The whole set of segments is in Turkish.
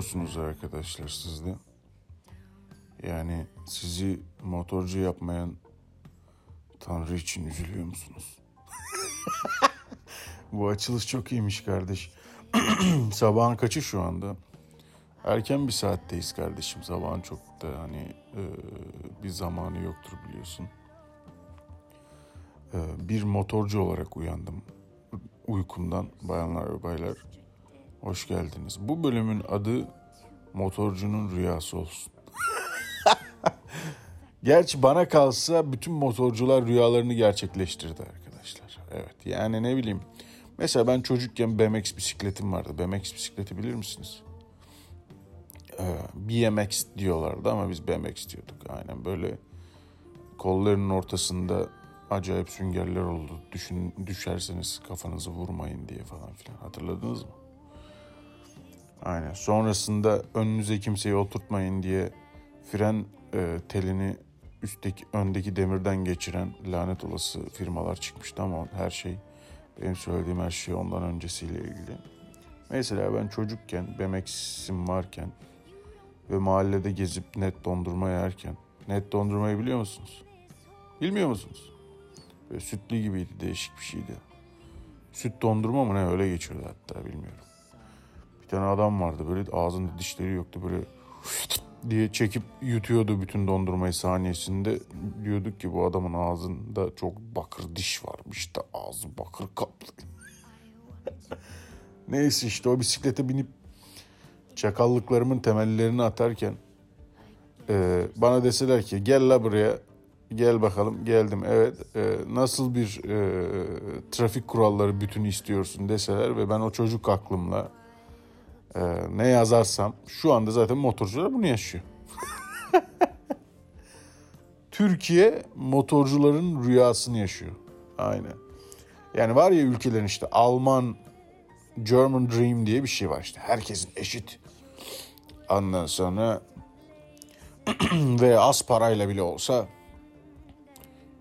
musunuz arkadaşlar siz de? Yani sizi motorcu yapmayan Tanrı için üzülüyor musunuz? Bu açılış çok iyiymiş kardeş. Sabahın kaçı şu anda? Erken bir saatteyiz kardeşim. Sabahın çok da hani e, bir zamanı yoktur biliyorsun. E, bir motorcu olarak uyandım uykumdan bayanlar ve baylar. Hoş geldiniz. Bu bölümün adı motorcunun rüyası olsun. Gerçi bana kalsa bütün motorcular rüyalarını gerçekleştirdi arkadaşlar. Evet yani ne bileyim. Mesela ben çocukken BMX bisikletim vardı. BMX bisikleti bilir misiniz? Ee, BMX diyorlardı ama biz BMX diyorduk. Aynen böyle kollarının ortasında acayip süngerler oldu. Düşün, düşerseniz kafanızı vurmayın diye falan filan. Hatırladınız mı? Aynen. Sonrasında önünüze kimseyi oturtmayın diye fren e, telini üstteki öndeki demirden geçiren lanet olası firmalar çıkmıştı ama her şey benim söylediğim her şey ondan öncesiyle ilgili. Mesela ben çocukken BMX'im varken ve mahallede gezip net dondurma yerken net dondurmayı biliyor musunuz? Bilmiyor musunuz? Böyle sütlü gibiydi değişik bir şeydi. Süt dondurma mı ne öyle geçiyordu hatta bilmiyorum. Tane adam vardı böyle ağzında dişleri yoktu böyle diye çekip yutuyordu bütün dondurmayı saniyesinde. Diyorduk ki bu adamın ağzında çok bakır diş varmış da ağzı bakır kaplı. Neyse işte o bisiklete binip çakallıklarımın temellerini atarken e, bana deseler ki gel la buraya gel bakalım geldim evet e, nasıl bir e, trafik kuralları bütünü istiyorsun deseler ve ben o çocuk aklımla e, ne yazarsam şu anda zaten motorcular bunu yaşıyor. Türkiye motorcuların rüyasını yaşıyor. Aynen. Yani var ya ülkelerin işte Alman German Dream diye bir şey var işte. Herkesin eşit. Ondan sonra ve az parayla bile olsa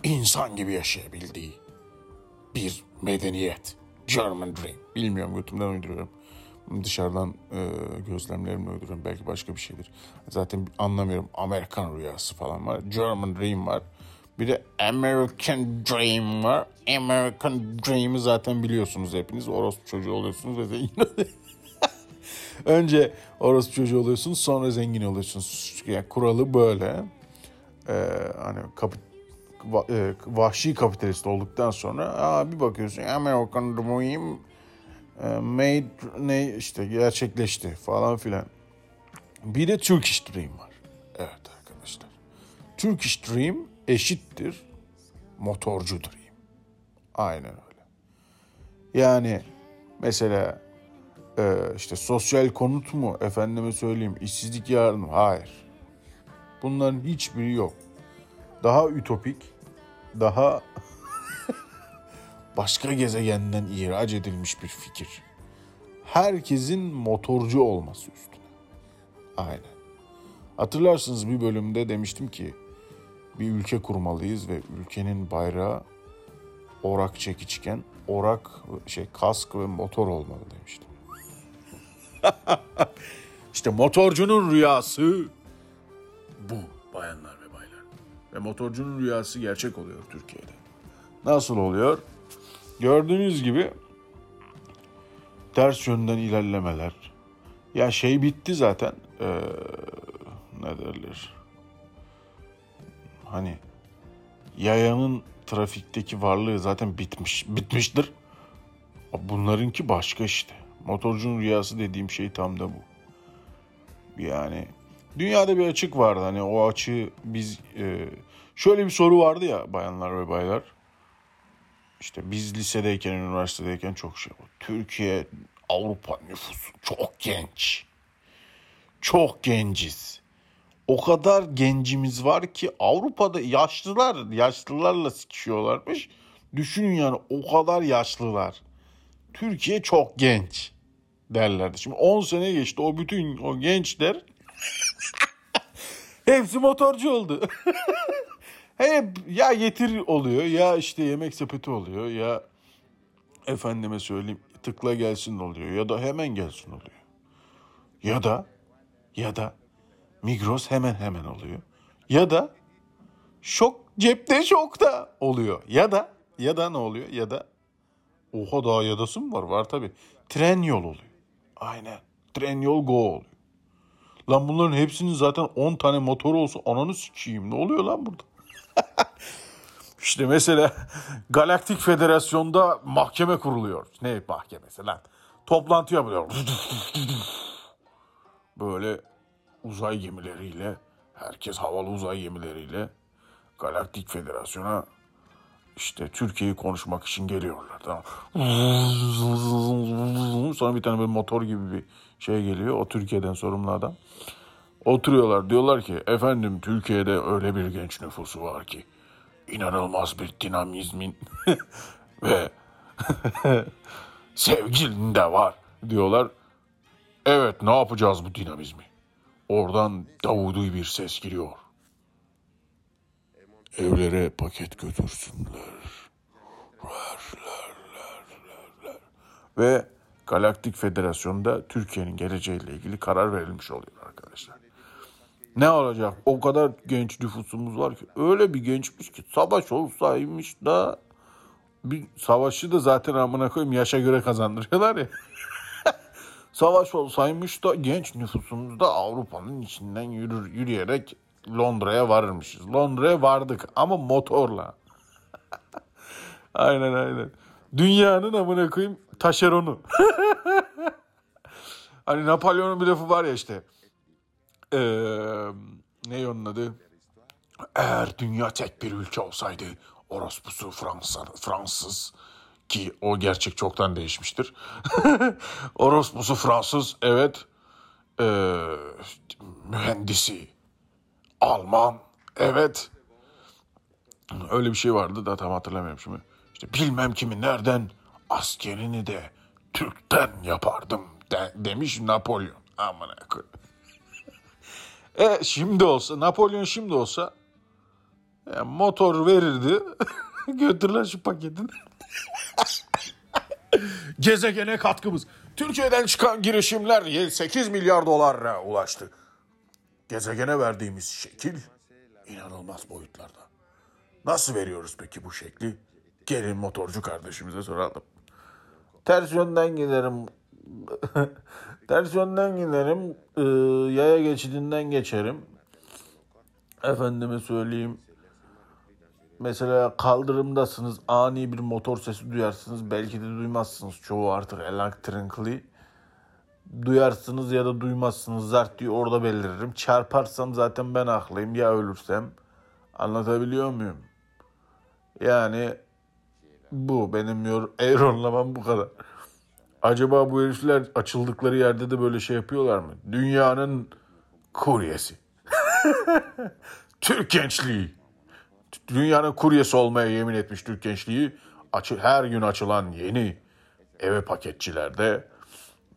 insan gibi yaşayabildiği bir medeniyet. German Dream. Bilmiyorum götümden uyduruyorum. Dışarıdan e, gözlemlerimle uyduruyorum. Belki başka bir şeydir. Zaten anlamıyorum. Amerikan rüyası falan var. German Dream var. Bir de American Dream var. American Dream'i zaten biliyorsunuz hepiniz. Orospu çocuğu oluyorsunuz ve zengin Önce orospu çocuğu oluyorsunuz sonra zengin oluyorsunuz. Yani kuralı böyle. Ee, hani kapit e, vahşi kapitalist olduktan sonra aa, bir bakıyorsun American Dream made ne işte gerçekleşti falan filan. Bir de Turkish Dream var. Evet arkadaşlar. Turkish Dream eşittir motorcu Dream. Aynen öyle. Yani mesela e, işte sosyal konut mu efendime söyleyeyim işsizlik yardım hayır. Bunların hiçbiri yok daha ütopik, daha başka gezegenden ihraç edilmiş bir fikir. Herkesin motorcu olması üstüne. Aynen. Hatırlarsınız bir bölümde demiştim ki bir ülke kurmalıyız ve ülkenin bayrağı orak çekiçken orak şey kask ve motor olmalı demiştim. İşte motorcunun rüyası bu bayanlar. Ve motorcunun rüyası gerçek oluyor Türkiye'de. Nasıl oluyor? Gördüğünüz gibi ters yönden ilerlemeler. Ya şey bitti zaten. Ee, ne derler? Hani yayanın trafikteki varlığı zaten bitmiş, bitmiştir. Bunlarınki başka işte. Motorcunun rüyası dediğim şey tam da bu. Yani Dünyada bir açık vardı. Hani o açığı biz e, şöyle bir soru vardı ya bayanlar ve baylar. İşte biz lisedeyken, üniversitedeyken çok şey var. Türkiye, Avrupa nüfusu çok genç. Çok genciz. O kadar gencimiz var ki Avrupa'da yaşlılar, yaşlılarla sıkışıyorlarmış. Düşünün yani o kadar yaşlılar. Türkiye çok genç derlerdi. Şimdi 10 sene geçti o bütün o gençler Hepsi motorcu oldu. Hep ya getir oluyor ya işte yemek sepeti oluyor ya efendime söyleyeyim tıkla gelsin oluyor ya da hemen gelsin oluyor. Ya da ya da Migros hemen hemen oluyor. Ya da şok cepte şokta oluyor. Ya da ya da ne oluyor? Ya da oha daha yadası mı var? Var tabi. Tren yol oluyor. Aynen. Tren yol go oluyor. Lan bunların hepsinin zaten 10 tane motoru olsa ananı sikeyim. Ne oluyor lan burada? işte mesela Galaktik Federasyon'da mahkeme kuruluyor. Ne mahkemesi lan? Toplantı yapılıyor. Böyle uzay gemileriyle, herkes havalı uzay gemileriyle Galaktik Federasyon'a işte Türkiye'yi konuşmak için geliyorlar. Tamam. Sonra bir tane böyle motor gibi bir şey geliyor. O Türkiye'den sorumlu adam. Oturuyorlar diyorlar ki efendim Türkiye'de öyle bir genç nüfusu var ki inanılmaz bir dinamizmin ve sevgilin de var diyorlar. Evet ne yapacağız bu dinamizmi? Oradan Davudi bir ses giriyor. Evlere paket götürsünler. Ve Galaktik Federasyonu'nda Türkiye'nin geleceğiyle ilgili karar verilmiş oluyor arkadaşlar. Ne olacak? O kadar genç nüfusumuz var ki. Öyle bir gençmiş ki savaş olsaymış da bir savaşı da zaten amına koyayım yaşa göre kazandırıyorlar ya. savaş olsaymış da genç nüfusumuz da Avrupa'nın içinden yürür, yürüyerek Londra'ya varırmışız. Londra'ya vardık ama motorla. aynen aynen. Dünyanın amına koyayım taşeronu. hani Napolyon'un bir lafı var ya işte. Ee, ne onun adı? Eğer dünya tek bir ülke olsaydı orospusu Fransa, Fransız ki o gerçek çoktan değişmiştir. orospusu Fransız evet ee, mühendisi Alman evet öyle bir şey vardı da tam hatırlamıyorum şimdi. İşte bilmem kimi nereden askerini de Türk'ten yapardım de, demiş Napolyon. Aman E şimdi olsa Napolyon şimdi olsa e, motor verirdi. Götürler şu paketin. Gezegene katkımız. Türkiye'den çıkan girişimler 8 milyar dolara ulaştı. Gezegene verdiğimiz şekil inanılmaz boyutlarda. Nasıl veriyoruz peki bu şekli? Gelin motorcu kardeşimize soralım. Ters yönden giderim. Ters yönden giderim. Ee, yaya geçidinden geçerim. Efendime söyleyeyim. Mesela kaldırımdasınız ani bir motor sesi duyarsınız. Belki de duymazsınız çoğu artık elektrikli. Duyarsınız ya da duymazsınız. Zart diye orada beliririm. Çarparsam zaten ben haklıyım ya ölürsem. Anlatabiliyor muyum? Yani bu benim yor Euronlamam bu kadar. Acaba bu herifler açıldıkları yerde de böyle şey yapıyorlar mı? Dünyanın kuryesi. Türk gençliği. Dünyanın kuryesi olmaya yemin etmiş Türk gençliği. Açı, her gün açılan yeni eve paketçilerde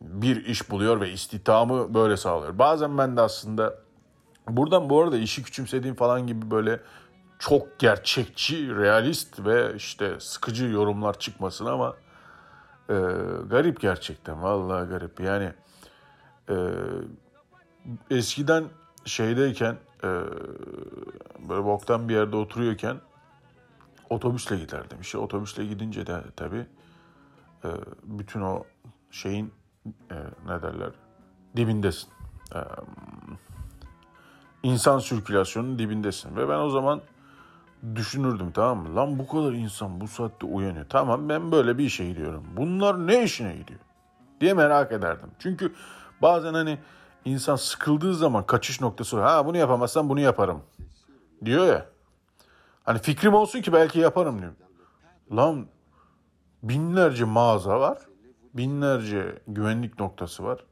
bir iş buluyor ve istihdamı böyle sağlıyor. Bazen ben de aslında buradan bu arada işi küçümsediğim falan gibi böyle çok gerçekçi, realist ve işte sıkıcı yorumlar çıkmasın ama e, garip gerçekten. Vallahi garip. Yani e, eskiden şeydeyken e, böyle boktan bir yerde oturuyorken otobüsle giderdim. İşte otobüsle gidince de tabii e, bütün o şeyin e, ne derler dibindesin. E, insan sirkülasyonunun dibindesin. Ve ben o zaman düşünürdüm tamam mı? Lan bu kadar insan bu saatte uyanıyor. Tamam ben böyle bir işe gidiyorum. Bunlar ne işine gidiyor? Diye merak ederdim. Çünkü bazen hani insan sıkıldığı zaman kaçış noktası ha bunu yapamazsam bunu yaparım diyor ya. Hani fikrim olsun ki belki yaparım diyor. Lan binlerce mağaza var. Binlerce güvenlik noktası var.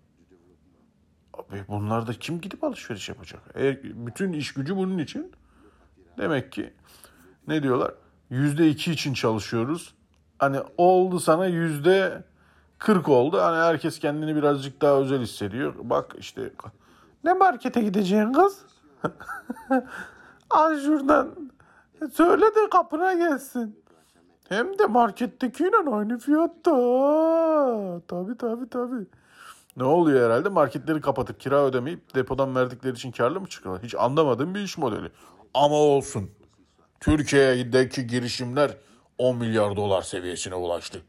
Abi bunlarda kim gidip alışveriş yapacak? Eğer bütün iş gücü bunun için demek ki ne diyorlar? Yüzde iki için çalışıyoruz. Hani oldu sana yüzde 40 oldu. Hani herkes kendini birazcık daha özel hissediyor. Bak işte ne markete gideceğin kız? Al şuradan. Söyle de kapına gelsin. Hem de markettekiyle aynı fiyatta. Tabii tabii tabii. Ne oluyor herhalde? Marketleri kapatıp kira ödemeyip depodan verdikleri için karlı mı çıkıyorlar? Hiç anlamadığım bir iş modeli. Ama olsun. Türkiye'deki girişimler 10 milyar dolar seviyesine ulaştı.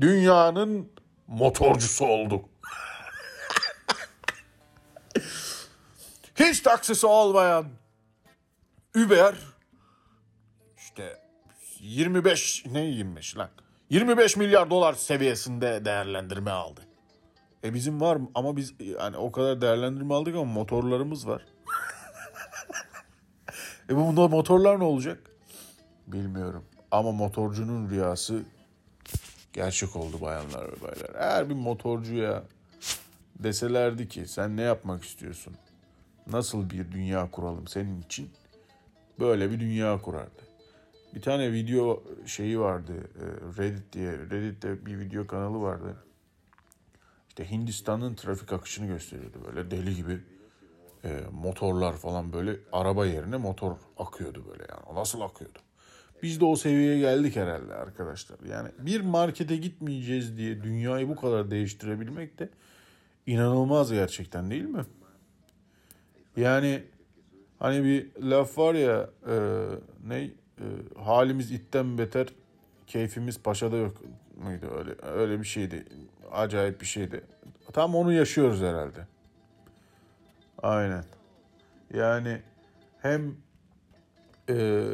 Dünyanın motorcusu oldu. Hiç taksisi olmayan Uber işte 25 ne 25 lan 25 milyar dolar seviyesinde değerlendirme aldı. E bizim var mı? Ama biz yani o kadar değerlendirme aldık ama motorlarımız var. e bu motorlar ne olacak? Bilmiyorum. Ama motorcunun rüyası gerçek oldu bayanlar ve baylar. Eğer bir motorcuya deselerdi ki sen ne yapmak istiyorsun? Nasıl bir dünya kuralım senin için? Böyle bir dünya kurardı. Bir tane video şeyi vardı e, Reddit diye. Reddit'te bir video kanalı vardı. İşte Hindistan'ın trafik akışını gösteriyordu böyle deli gibi. E, motorlar falan böyle araba yerine motor akıyordu böyle yani. Nasıl akıyordu? Biz de o seviyeye geldik herhalde arkadaşlar. Yani bir markete gitmeyeceğiz diye dünyayı bu kadar değiştirebilmek de inanılmaz gerçekten değil mi? Yani hani bir laf var ya e, ne e, halimiz itten beter keyfimiz paşada yok muydu? Öyle öyle bir şeydi acayip bir şeydi. Tam onu yaşıyoruz herhalde. Aynen. Yani hem e,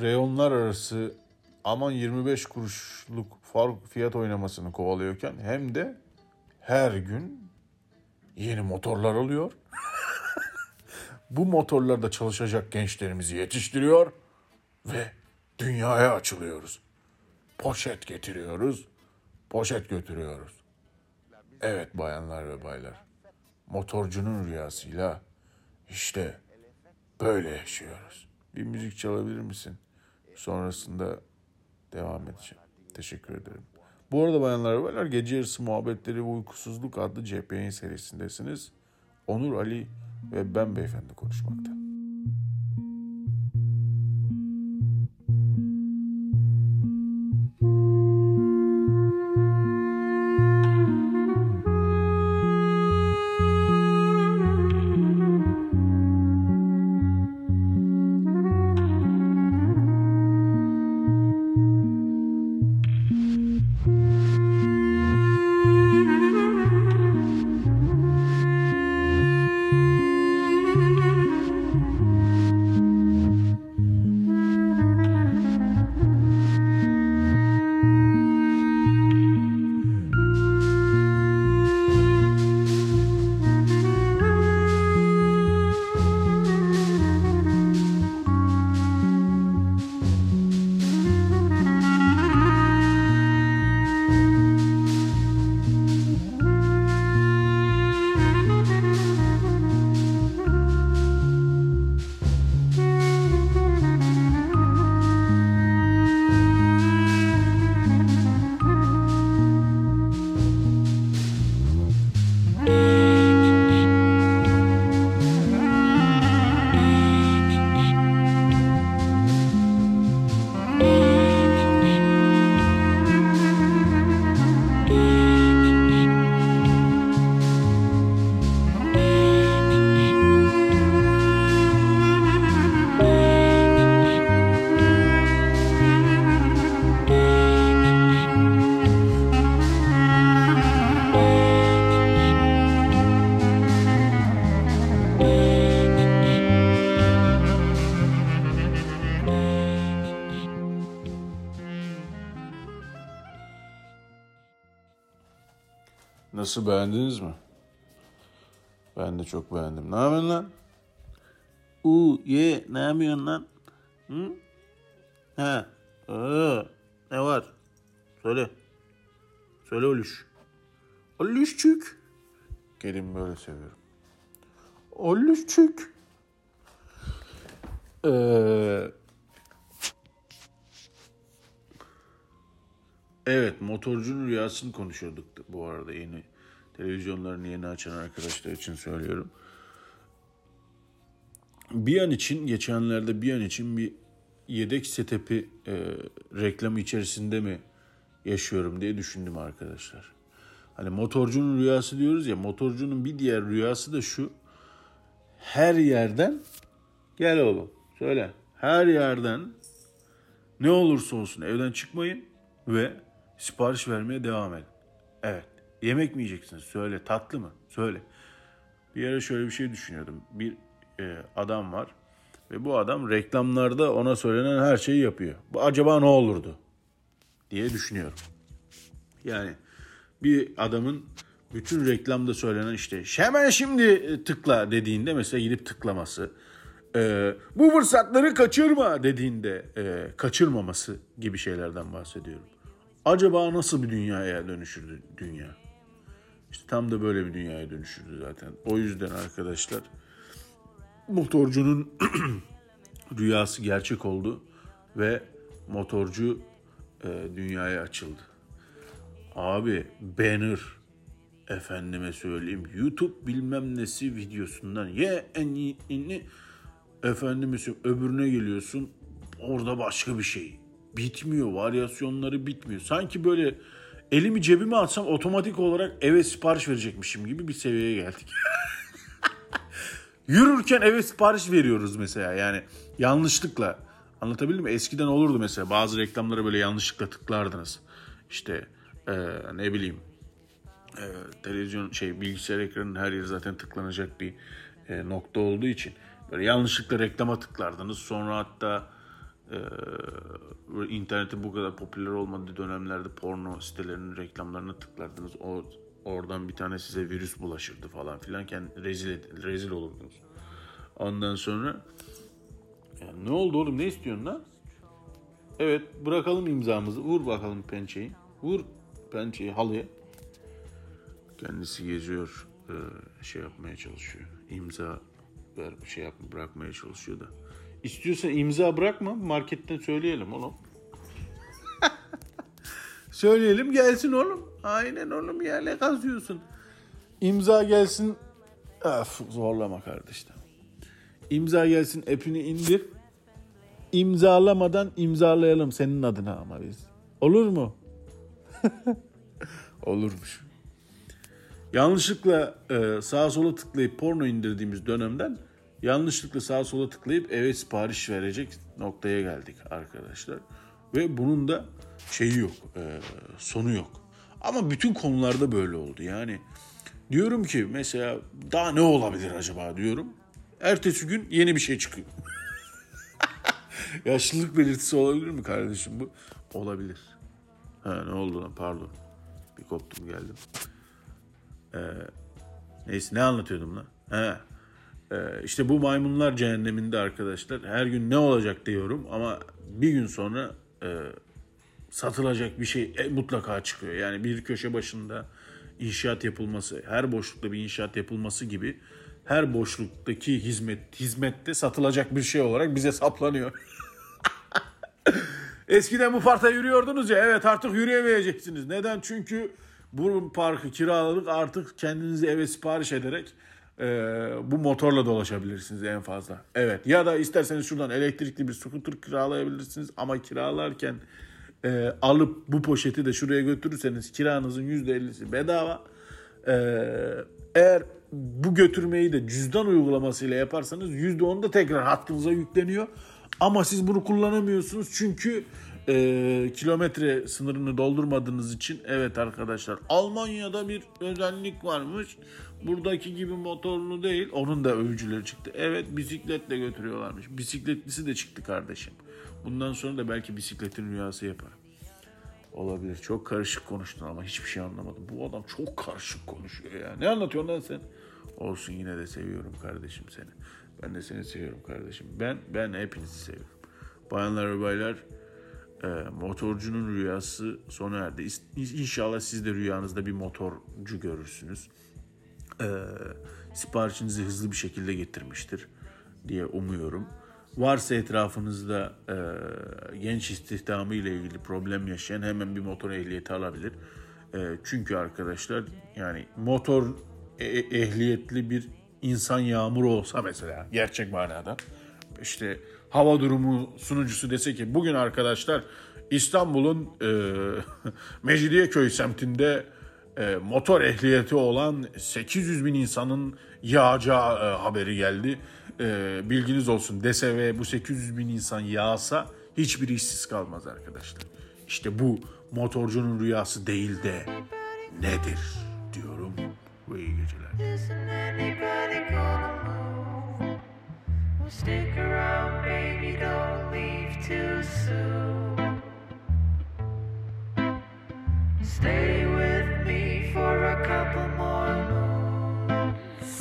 reyonlar arası aman 25 kuruşluk fark fiyat oynamasını kovalıyorken hem de her gün yeni motorlar alıyor. Bu motorlarda çalışacak gençlerimizi yetiştiriyor ve dünyaya açılıyoruz. Poşet getiriyoruz, poşet götürüyoruz. Evet bayanlar ve baylar, motorcunun rüyasıyla işte böyle yaşıyoruz. Bir müzik çalabilir misin? Sonrasında devam edeceğim. Teşekkür ederim. Bu arada bayanlar ve baylar gece yarısı muhabbetleri ve uykusuzluk adlı CPN serisindesiniz. Onur Ali ve ben beyefendi konuşmakta. Beğendiniz mi? Ben de çok beğendim. Ne yapıyorsun lan? U ye ne yapıyorsun lan? Hı? Ha. Aa, ne var? Söyle. Söyle Oluş. Oluşçuk. Gelin böyle seviyorum. Oluşçuk. Ee, evet motorcunun rüyasını konuşuyorduk bu arada yeni televizyonlarını yeni açan arkadaşlar için söylüyorum. Bir an için geçenlerde bir an için bir yedek setepi e, reklamı içerisinde mi yaşıyorum diye düşündüm arkadaşlar. Hani motorcunun rüyası diyoruz ya motorcunun bir diğer rüyası da şu. Her yerden gel oğlum söyle. Her yerden ne olursa olsun evden çıkmayın ve sipariş vermeye devam edin. Evet. Yemek mi yiyeceksiniz? Söyle. Tatlı mı? Söyle. Bir ara şöyle bir şey düşünüyordum. Bir e, adam var ve bu adam reklamlarda ona söylenen her şeyi yapıyor. Bu acaba ne olurdu? diye düşünüyorum. Yani bir adamın bütün reklamda söylenen işte hemen şimdi tıkla dediğinde mesela gidip tıklaması. E, bu fırsatları kaçırma dediğinde e, kaçırmaması gibi şeylerden bahsediyorum. Acaba nasıl bir dünyaya dönüşürdü dünya? İşte tam da böyle bir dünyaya dönüşürdü zaten. O yüzden arkadaşlar motorcunun rüyası gerçek oldu ve motorcu e, dünyaya açıldı. Abi banner efendime söyleyeyim YouTube bilmem nesi videosundan ye en iyini efendime söyleyeyim öbürüne geliyorsun orada başka bir şey. Bitmiyor varyasyonları bitmiyor. Sanki böyle elimi cebime atsam otomatik olarak eve sipariş verecekmişim gibi bir seviyeye geldik. Yürürken eve sipariş veriyoruz mesela yani yanlışlıkla. Anlatabildim mi? Eskiden olurdu mesela bazı reklamlara böyle yanlışlıkla tıklardınız. İşte e, ne bileyim e, televizyon şey bilgisayar ekranının her yeri zaten tıklanacak bir e, nokta olduğu için böyle yanlışlıkla reklama tıklardınız. Sonra hatta e, internetin bu kadar popüler olmadığı dönemlerde porno sitelerinin reklamlarına tıklardınız. O oradan bir tane size virüs bulaşırdı falan filan. Kendi rezil rezil olurdunuz. Ondan sonra yani ne oldu oğlum ne istiyorsun lan? Evet bırakalım imzamızı. Vur bakalım pençeyi. Vur pençeyi halıya. Kendisi geziyor şey yapmaya çalışıyor. İmza ver şey yapma bırakmaya çalışıyor da. İstiyorsan imza bırakma marketten söyleyelim oğlum. söyleyelim gelsin oğlum. Aynen oğlum ya ne kazıyorsun. İmza gelsin. Öf zorlama kardeşim. İmza gelsin app'ini indir. İmzalamadan imzalayalım senin adına ama biz. Olur mu? Olurmuş. Yanlışlıkla e, sağa sola tıklayıp porno indirdiğimiz dönemden yanlışlıkla sağa sola tıklayıp eve sipariş verecek noktaya geldik arkadaşlar. Ve bunun da şeyi yok, e, sonu yok. Ama bütün konularda böyle oldu. Yani diyorum ki mesela daha ne olabilir acaba diyorum. Ertesi gün yeni bir şey çıkıyor. Yaşlılık belirtisi olabilir mi kardeşim bu? Olabilir. Ha ne oldu lan pardon. Bir koptum geldim. Ee, neyse ne anlatıyordum lan? He. Ee, işte bu maymunlar cehenneminde arkadaşlar. Her gün ne olacak diyorum ama bir gün sonra e, satılacak bir şey e, mutlaka çıkıyor. Yani bir köşe başında inşaat yapılması, her boşlukta bir inşaat yapılması gibi her boşluktaki hizmet hizmette satılacak bir şey olarak bize saplanıyor. Eskiden bu parkta yürüyordunuz ya evet artık yürüyemeyeceksiniz. Neden? Çünkü bu parkı kiraladık artık kendinizi eve sipariş ederek e, bu motorla dolaşabilirsiniz en fazla. Evet ya da isterseniz şuradan elektrikli bir scooter kiralayabilirsiniz ama kiralarken e, alıp bu poşeti de şuraya götürürseniz kiranızın %50'si bedava. E, eğer bu götürmeyi de cüzdan uygulamasıyla yaparsanız %10 da tekrar hattınıza yükleniyor. Ama siz bunu kullanamıyorsunuz çünkü e, kilometre sınırını doldurmadığınız için evet arkadaşlar Almanya'da bir özellik varmış. Buradaki gibi motorlu değil. Onun da övücüleri çıktı. Evet bisikletle götürüyorlarmış. Bisikletlisi de çıktı kardeşim. Bundan sonra da belki bisikletin rüyası yapar. Olabilir. Çok karışık konuştun ama hiçbir şey anlamadım. Bu adam çok karışık konuşuyor ya. Ne anlatıyorsun lan sen? Olsun yine de seviyorum kardeşim seni. Ben de seni seviyorum kardeşim. Ben ben hepinizi seviyorum. Bayanlar ve baylar e, motorcunun rüyası sona erdi. İnşallah siz de rüyanızda bir motorcu görürsünüz. E, siparişinizi hızlı bir şekilde getirmiştir diye umuyorum. Varsa etrafınızda e, genç istihdamı ile ilgili problem yaşayan hemen bir motor ehliyeti alabilir. E, çünkü arkadaşlar yani motor e, e ehliyetli bir insan yağmuru olsa mesela gerçek manada işte hava durumu sunucusu dese ki bugün arkadaşlar İstanbul'un e, Mecidiyeköy semtinde e, motor ehliyeti olan 800 bin insanın yağacağı e, haberi geldi. E, bilginiz olsun dese ve bu 800 bin insan yağsa hiçbir işsiz kalmaz arkadaşlar. İşte bu motorcunun rüyası değil de nedir diyorum ve iyi geceler. Stick around, baby, don't leave too soon. Stay with for a couple more moons.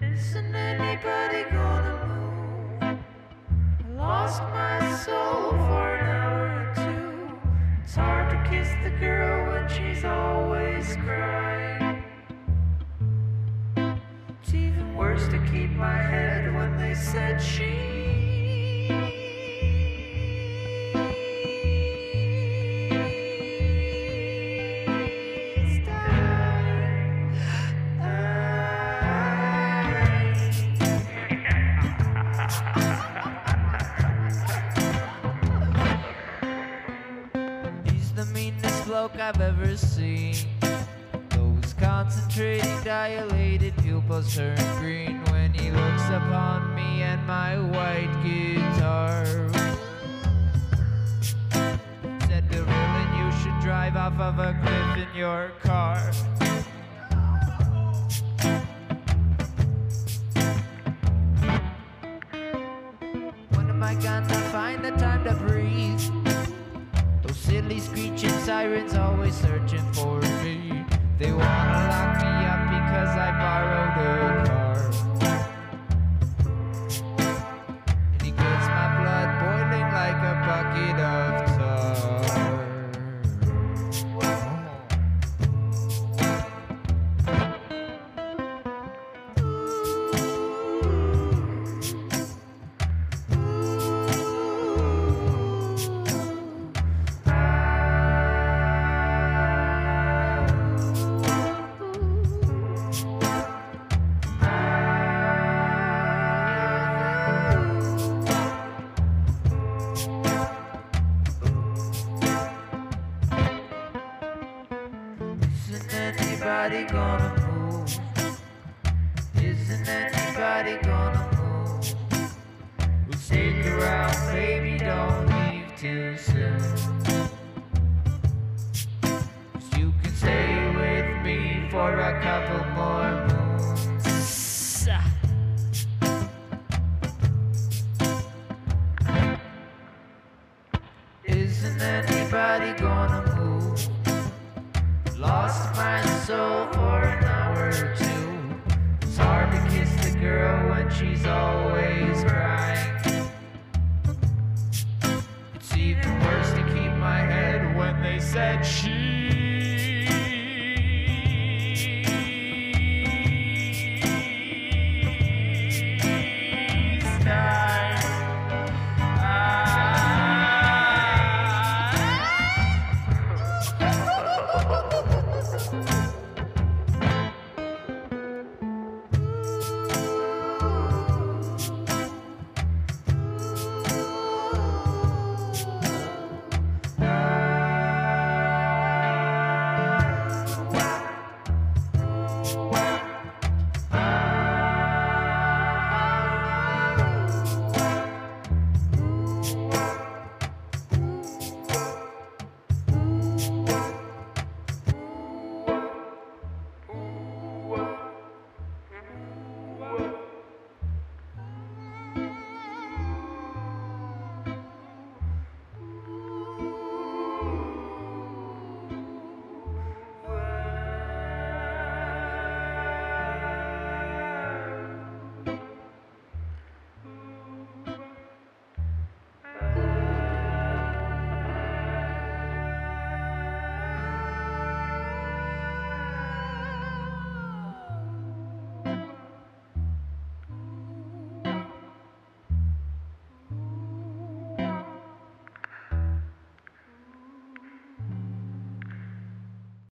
Isn't anybody gonna move? I lost my soul for an hour or two. It's hard to kiss the girl when she's always crying. It's even worse to keep my head when they said she's dilated turn green when he looks upon me and my white guitar. Said, Gorilla, you should drive off of a cliff in your car. When am I gonna find the time to breathe? Those silly screeching sirens always searching for me. They wanna lock me up because I borrowed a gonna said she